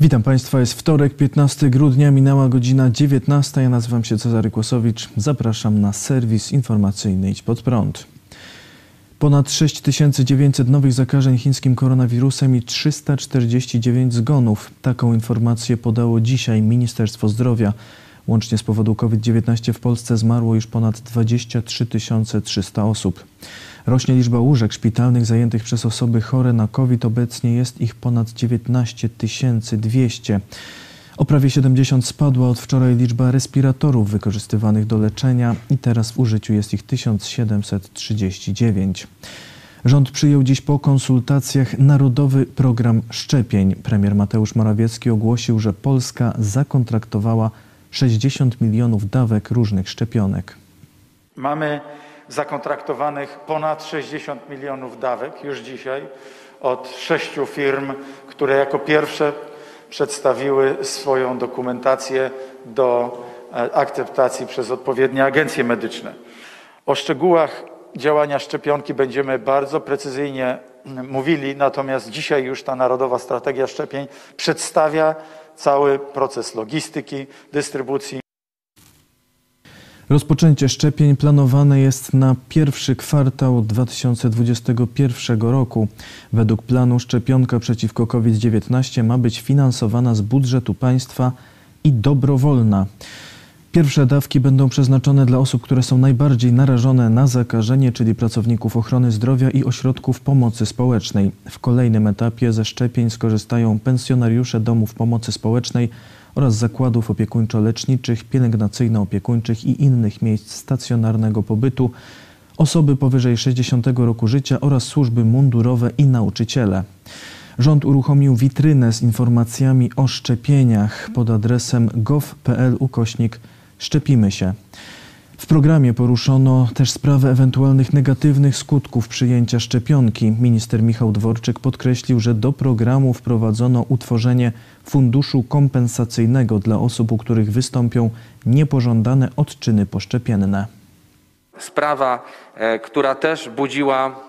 Witam Państwa, jest wtorek, 15 grudnia, minęła godzina 19. Ja nazywam się Cezary Kłosowicz. Zapraszam na serwis informacyjny Idź Pod Prąd. Ponad 6900 nowych zakażeń chińskim koronawirusem i 349 zgonów. Taką informację podało dzisiaj Ministerstwo Zdrowia. Łącznie z powodu COVID-19 w Polsce zmarło już ponad 23 300 osób. Rośnie liczba łóżek szpitalnych zajętych przez osoby chore na COVID. Obecnie jest ich ponad 19 200. O prawie 70 spadła od wczoraj liczba respiratorów wykorzystywanych do leczenia i teraz w użyciu jest ich 1739. Rząd przyjął dziś po konsultacjach Narodowy Program Szczepień. Premier Mateusz Morawiecki ogłosił, że Polska zakontraktowała 60 milionów dawek różnych szczepionek. Mamy zakontraktowanych ponad 60 milionów dawek już dzisiaj od sześciu firm, które jako pierwsze przedstawiły swoją dokumentację do e, akceptacji przez odpowiednie agencje medyczne. O szczegółach działania szczepionki będziemy bardzo precyzyjnie mm, mówili, natomiast dzisiaj już ta Narodowa Strategia Szczepień przedstawia cały proces logistyki, dystrybucji. Rozpoczęcie szczepień planowane jest na pierwszy kwartał 2021 roku. Według planu szczepionka przeciwko COVID-19 ma być finansowana z budżetu państwa i dobrowolna. Pierwsze dawki będą przeznaczone dla osób, które są najbardziej narażone na zakażenie, czyli pracowników ochrony zdrowia i ośrodków pomocy społecznej. W kolejnym etapie ze szczepień skorzystają pensjonariusze domów pomocy społecznej oraz zakładów opiekuńczo-leczniczych, pielęgnacyjno-opiekuńczych i innych miejsc stacjonarnego pobytu, osoby powyżej 60 roku życia oraz służby mundurowe i nauczyciele. Rząd uruchomił witrynę z informacjami o szczepieniach pod adresem gov.pl ukośnik szczepimy się. W programie poruszono też sprawę ewentualnych negatywnych skutków przyjęcia szczepionki. Minister Michał Dworczyk podkreślił, że do programu wprowadzono utworzenie funduszu kompensacyjnego dla osób, u których wystąpią niepożądane odczyny poszczepienne. Sprawa, e, która też budziła,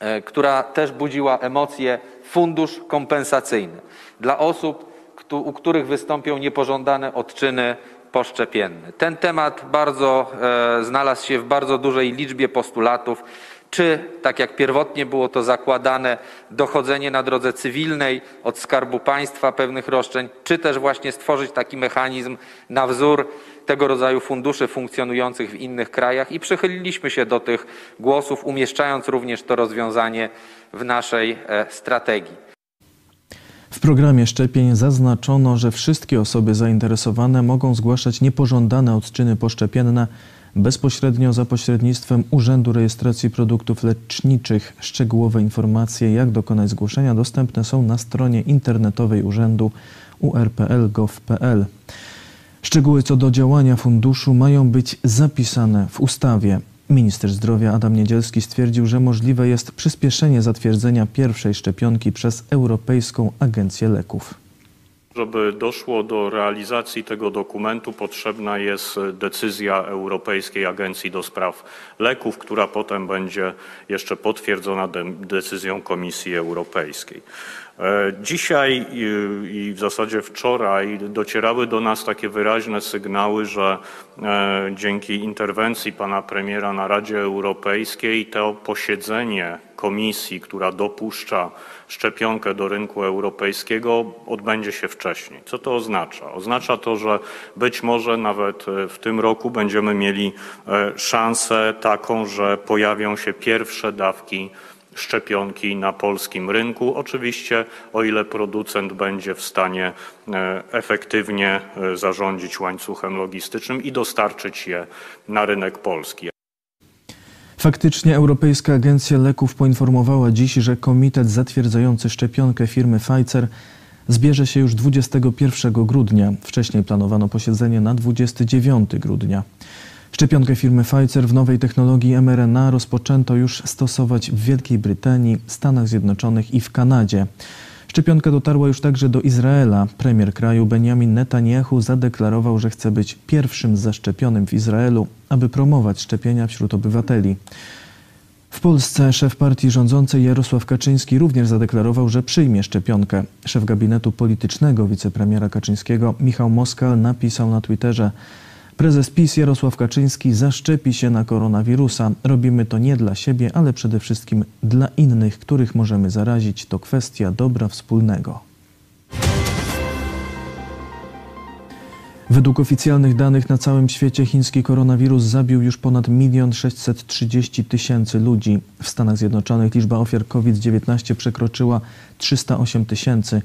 e, która też budziła emocje, fundusz kompensacyjny dla osób, u których wystąpią niepożądane odczyny poszczepienny. Ten temat bardzo e, znalazł się w bardzo dużej liczbie postulatów. Czy, tak jak pierwotnie było to zakładane, dochodzenie na drodze cywilnej od Skarbu Państwa pewnych roszczeń, czy też właśnie stworzyć taki mechanizm na wzór tego rodzaju funduszy funkcjonujących w innych krajach i przychyliliśmy się do tych głosów, umieszczając również to rozwiązanie w naszej e, strategii. W programie szczepień zaznaczono, że wszystkie osoby zainteresowane mogą zgłaszać niepożądane odczyny poszczepienne bezpośrednio za pośrednictwem Urzędu Rejestracji Produktów Leczniczych. Szczegółowe informacje, jak dokonać zgłoszenia, dostępne są na stronie internetowej Urzędu urpl.gov.pl. Szczegóły co do działania funduszu mają być zapisane w ustawie. Minister zdrowia Adam Niedzielski stwierdził, że możliwe jest przyspieszenie zatwierdzenia pierwszej szczepionki przez Europejską Agencję Leków. Żeby doszło do realizacji tego dokumentu, potrzebna jest decyzja Europejskiej Agencji do Spraw Leków, która potem będzie jeszcze potwierdzona decyzją Komisji Europejskiej. E, dzisiaj i w zasadzie wczoraj docierały do nas takie wyraźne sygnały, że e, dzięki interwencji pana premiera na Radzie Europejskiej to posiedzenie komisji, która dopuszcza szczepionkę do rynku europejskiego, odbędzie się wcześniej. Co to oznacza? Oznacza to, że być może nawet e, w tym roku będziemy mieli szansę taką, że pojawią się pierwsze dawki szczepionki na polskim rynku. Oczywiście, o ile producent będzie w stanie e, efektywnie e, zarządzić łańcuchem logistycznym i dostarczyć je na rynek polski. Faktycznie Europejska Agencja Leków poinformowała dziś, że komitet zatwierdzający szczepionkę firmy Pfizer zbierze się już 21 grudnia. Wcześniej planowano posiedzenie na 29 grudnia. Szczepionkę firmy Pfizer w nowej technologii mRNA rozpoczęto już stosować w Wielkiej Brytanii, Stanach Zjednoczonych i w Kanadzie. Szczepionka dotarła już także do Izraela. Premier kraju Benjamin Netanyahu zadeklarował, że chce być pierwszym zaszczepionym w Izraelu, aby promować szczepienia wśród obywateli. W Polsce szef partii rządzącej Jarosław Kaczyński również zadeklarował, że przyjmie szczepionkę. Szef gabinetu politycznego wicepremiera Kaczyńskiego Michał Moskal napisał na Twitterze: Prezes PiS Jarosław Kaczyński zaszczepi się na koronawirusa. Robimy to nie dla siebie, ale przede wszystkim dla innych, których możemy zarazić. To kwestia dobra wspólnego. Według oficjalnych danych na całym świecie chiński koronawirus zabił już ponad 1 630 tysięcy ludzi. W Stanach Zjednoczonych liczba ofiar COVID-19 przekroczyła 308 tysięcy.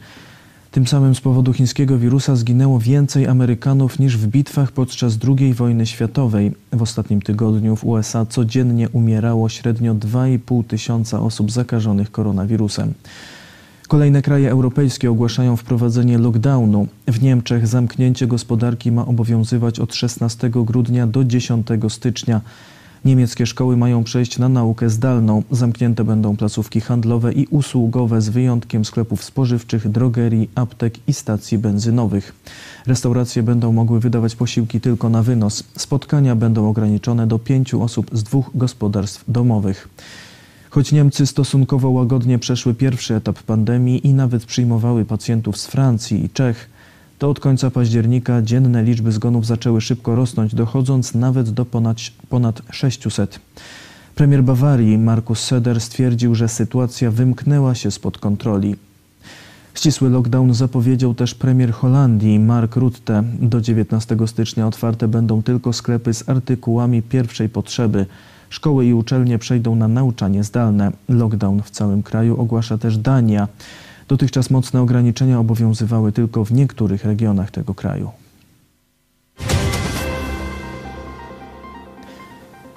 Tym samym z powodu chińskiego wirusa zginęło więcej Amerykanów niż w bitwach podczas II wojny światowej. W ostatnim tygodniu w USA codziennie umierało średnio 2,5 tysiąca osób zakażonych koronawirusem. Kolejne kraje europejskie ogłaszają wprowadzenie lockdownu. W Niemczech zamknięcie gospodarki ma obowiązywać od 16 grudnia do 10 stycznia. Niemieckie szkoły mają przejść na naukę zdalną. Zamknięte będą placówki handlowe i usługowe z wyjątkiem sklepów spożywczych, drogerii, aptek i stacji benzynowych. Restauracje będą mogły wydawać posiłki tylko na wynos. Spotkania będą ograniczone do pięciu osób z dwóch gospodarstw domowych. Choć Niemcy stosunkowo łagodnie przeszły pierwszy etap pandemii i nawet przyjmowały pacjentów z Francji i Czech, to od końca października dzienne liczby zgonów zaczęły szybko rosnąć, dochodząc nawet do ponad, ponad 600. Premier Bawarii Markus Söder stwierdził, że sytuacja wymknęła się spod kontroli. Ścisły lockdown zapowiedział też premier Holandii Mark Rutte. Do 19 stycznia otwarte będą tylko sklepy z artykułami pierwszej potrzeby. Szkoły i uczelnie przejdą na nauczanie zdalne. Lockdown w całym kraju ogłasza też Dania. Dotychczas mocne ograniczenia obowiązywały tylko w niektórych regionach tego kraju.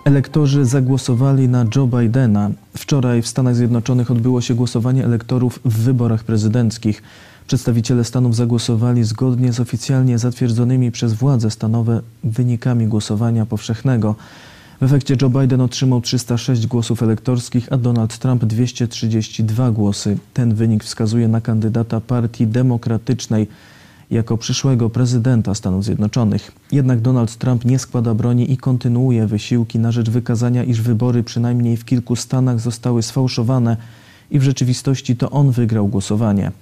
Elektorzy zagłosowali na Joe Bidena. Wczoraj w Stanach Zjednoczonych odbyło się głosowanie elektorów w wyborach prezydenckich. Przedstawiciele Stanów zagłosowali zgodnie z oficjalnie zatwierdzonymi przez władze stanowe wynikami głosowania powszechnego. W efekcie Joe Biden otrzymał 306 głosów elektorskich, a Donald Trump 232 głosy. Ten wynik wskazuje na kandydata Partii Demokratycznej jako przyszłego prezydenta Stanów Zjednoczonych. Jednak Donald Trump nie składa broni i kontynuuje wysiłki na rzecz wykazania, iż wybory przynajmniej w kilku stanach zostały sfałszowane i w rzeczywistości to on wygrał głosowanie.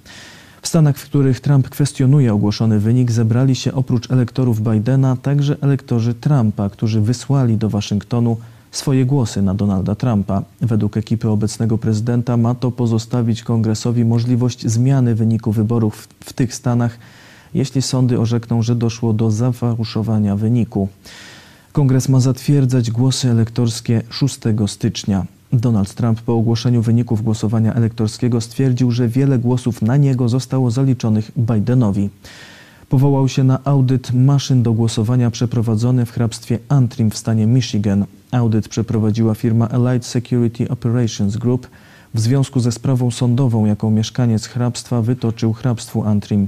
W Stanach, w których Trump kwestionuje ogłoszony wynik, zebrali się oprócz elektorów Bidena także elektorzy Trumpa, którzy wysłali do Waszyngtonu swoje głosy na Donalda Trumpa. Według ekipy obecnego prezydenta ma to pozostawić kongresowi możliwość zmiany wyniku wyborów w, tych stanach, jeśli sądy orzekną, że doszło do zafałszowania wyniku. Kongres ma zatwierdzać głosy elektorskie 6 stycznia. Donald Trump po ogłoszeniu wyników głosowania elektorskiego stwierdził, że wiele głosów na niego zostało zaliczonych Bidenowi. Powołał się na audyt maszyn do głosowania przeprowadzony w hrabstwie Antrim w stanie Michigan. Audyt przeprowadziła firma Allied Security Operations Group w związku ze sprawą sądową, jaką mieszkaniec hrabstwa wytoczył hrabstwu Antrim.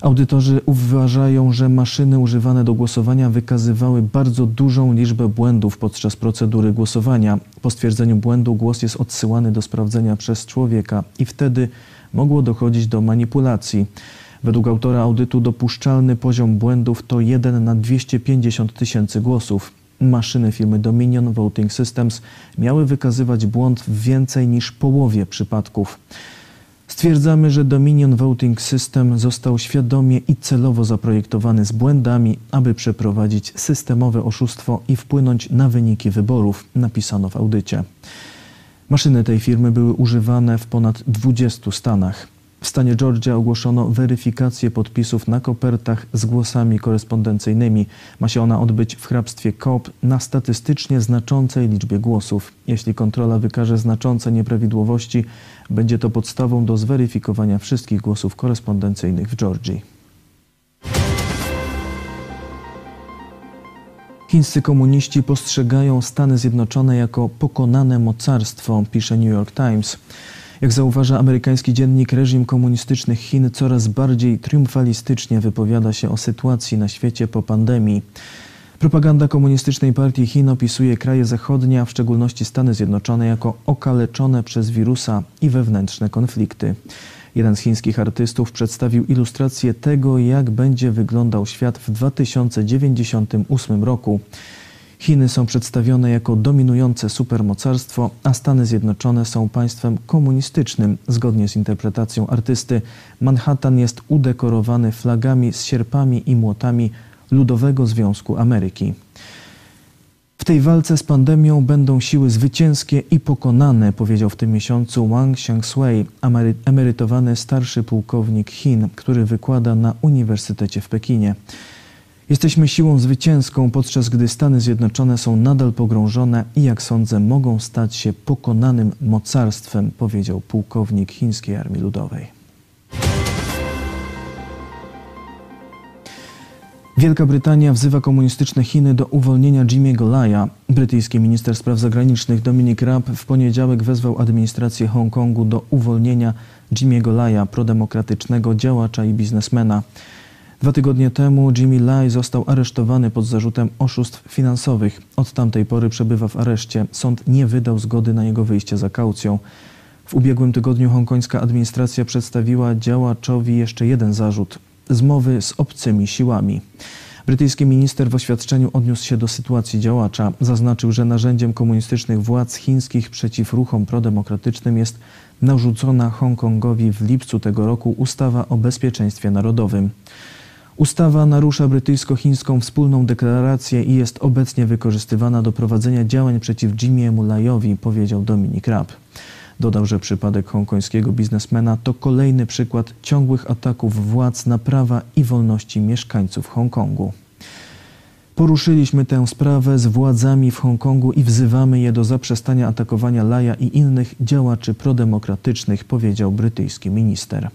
Audytorzy uważają, że maszyny używane do głosowania wykazywały bardzo dużą liczbę błędów podczas procedury głosowania. Po stwierdzeniu błędu głos jest odsyłany do sprawdzenia przez człowieka i wtedy mogło dochodzić do manipulacji. Według autora audytu dopuszczalny poziom błędów to 1 na 250 tysięcy głosów. Maszyny firmy Dominion Voting Systems miały wykazywać błąd w więcej niż połowie przypadków. Stwierdzamy, że Dominion Voting System został świadomie i celowo zaprojektowany z błędami, aby przeprowadzić systemowe oszustwo i wpłynąć na wyniki wyborów, napisano w audycie. Maszyny tej firmy były używane w ponad 20 stanach. W stanie Georgia ogłoszono weryfikację podpisów na kopertach z głosami korespondencyjnymi. Ma się ona odbyć w hrabstwie Cobb na statystycznie znaczącej liczbie głosów. Jeśli kontrola wykaże znaczące nieprawidłowości, będzie to podstawą do zweryfikowania wszystkich głosów korespondencyjnych w Georgii. Chińscy komuniści postrzegają Stany Zjednoczone jako pokonane mocarstwo, pisze New York Times. Jak zauważa amerykański dziennik, reżim komunistyczny Chin coraz bardziej triumfalistycznie wypowiada się o sytuacji na świecie po pandemii. Propaganda komunistycznej partii Chin opisuje kraje zachodnie, a w szczególności Stany Zjednoczone, jako okaleczone przez wirusa i wewnętrzne konflikty. Jeden z chińskich artystów przedstawił ilustrację tego, jak będzie wyglądał świat w 2098 roku. Chiny są przedstawione jako dominujące supermocarstwo, a Stany Zjednoczone są państwem komunistycznym. Zgodnie z interpretacją artysty, Manhattan jest udekorowany flagami z sierpami i młotami Ludowego Związku Ameryki. W tej walce z pandemią będą siły zwycięskie i pokonane, powiedział w tym miesiącu Wang Xiangshui, emerytowany starszy pułkownik Chin, który wykłada na Uniwersytecie w Pekinie. Jesteśmy siłą zwycięską, podczas gdy Stany Zjednoczone są nadal pogrążone i, jak sądzę, mogą stać się pokonanym mocarstwem, powiedział pułkownik chińskiej Armii Ludowej. Wielka Brytania wzywa komunistyczne Chiny do uwolnienia Jimmy'ego Laya. Brytyjski minister spraw zagranicznych Dominic Raab w poniedziałek wezwał administrację Hongkongu do uwolnienia Jimmy'ego Laya, prodemokratycznego działacza i biznesmena. Dwa tygodnie temu Jimmy Lai został aresztowany pod zarzutem oszustw finansowych. Od tamtej pory przebywa w areszcie. Sąd nie wydał zgody na jego wyjście za kaucją. W ubiegłym tygodniu hongkońska administracja przedstawiła działaczowi jeszcze jeden zarzut zmowy z obcymi siłami. Brytyjski minister w oświadczeniu odniósł się do sytuacji działacza. Zaznaczył, że narzędziem komunistycznych władz chińskich przeciw ruchom prodemokratycznym jest narzucona Hongkongowi w lipcu tego roku ustawa o bezpieczeństwie narodowym. Ustawa narusza brytyjsko-chińską wspólną deklarację i jest obecnie wykorzystywana do prowadzenia działań przeciw Jimmy'emu Lajowi, powiedział Dominik Raab. Dodał, że przypadek hongkońskiego biznesmena to kolejny przykład ciągłych ataków władz na prawa i wolności mieszkańców Hongkongu. Poruszyliśmy tę sprawę z władzami w Hongkongu i wzywamy je do zaprzestania atakowania Laja i innych działaczy prodemokratycznych, powiedział brytyjski minister.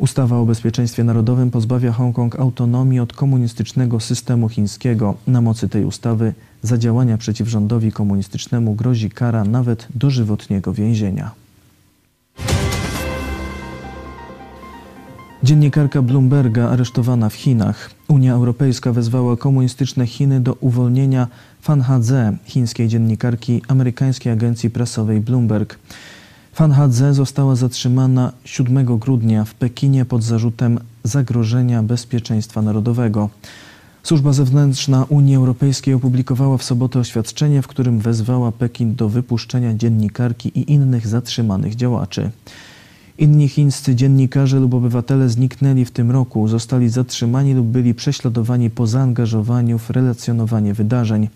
Ustawa o bezpieczeństwie narodowym pozbawia Hongkong autonomii od komunistycznego systemu chińskiego. Na mocy tej ustawy za działania przeciw rządowi komunistycznemu grozi kara nawet dożywotniego więzienia. Dziennikarka Bloomberga aresztowana w Chinach. Unia Europejska wezwała komunistyczne Chiny do uwolnienia Fan Hadze, chińskiej dziennikarki amerykańskiej agencji prasowej Bloomberg. Fan Hadze została zatrzymana 7 grudnia w Pekinie pod zarzutem zagrożenia bezpieczeństwa narodowego. Służba zewnętrzna Unii Europejskiej opublikowała w sobotę oświadczenie, w którym wezwała Pekin do wypuszczenia dziennikarki i innych zatrzymanych działaczy. Inni chińscy dziennikarze lub obywatele zniknęli w tym roku, zostali zatrzymani lub byli prześladowani po zaangażowaniu w relacjonowanie wydarzeń.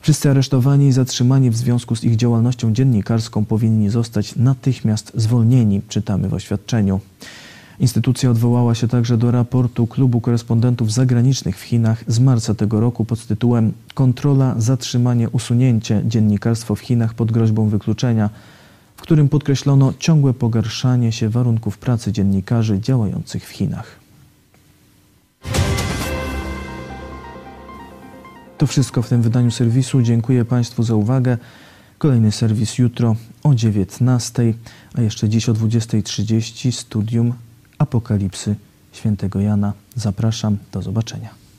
Wszyscy aresztowani i zatrzymani w związku z ich działalnością dziennikarską powinni zostać natychmiast zwolnieni, czytamy w oświadczeniu. Instytucja odwołała się także do raportu Klubu Korespondentów Zagranicznych w Chinach z marca tego roku pod tytułem Kontrola, zatrzymanie, usunięcie dziennikarstwo w Chinach pod groźbą wykluczenia, w którym podkreślono ciągłe pogarszanie się warunków pracy dziennikarzy działających w Chinach. To wszystko w tym wydaniu serwisu. Dziękuję Państwu za uwagę. Kolejny serwis jutro o 19, a jeszcze dziś o 20.30 studium Apokalipsy Świętego Jana. Zapraszam, do zobaczenia.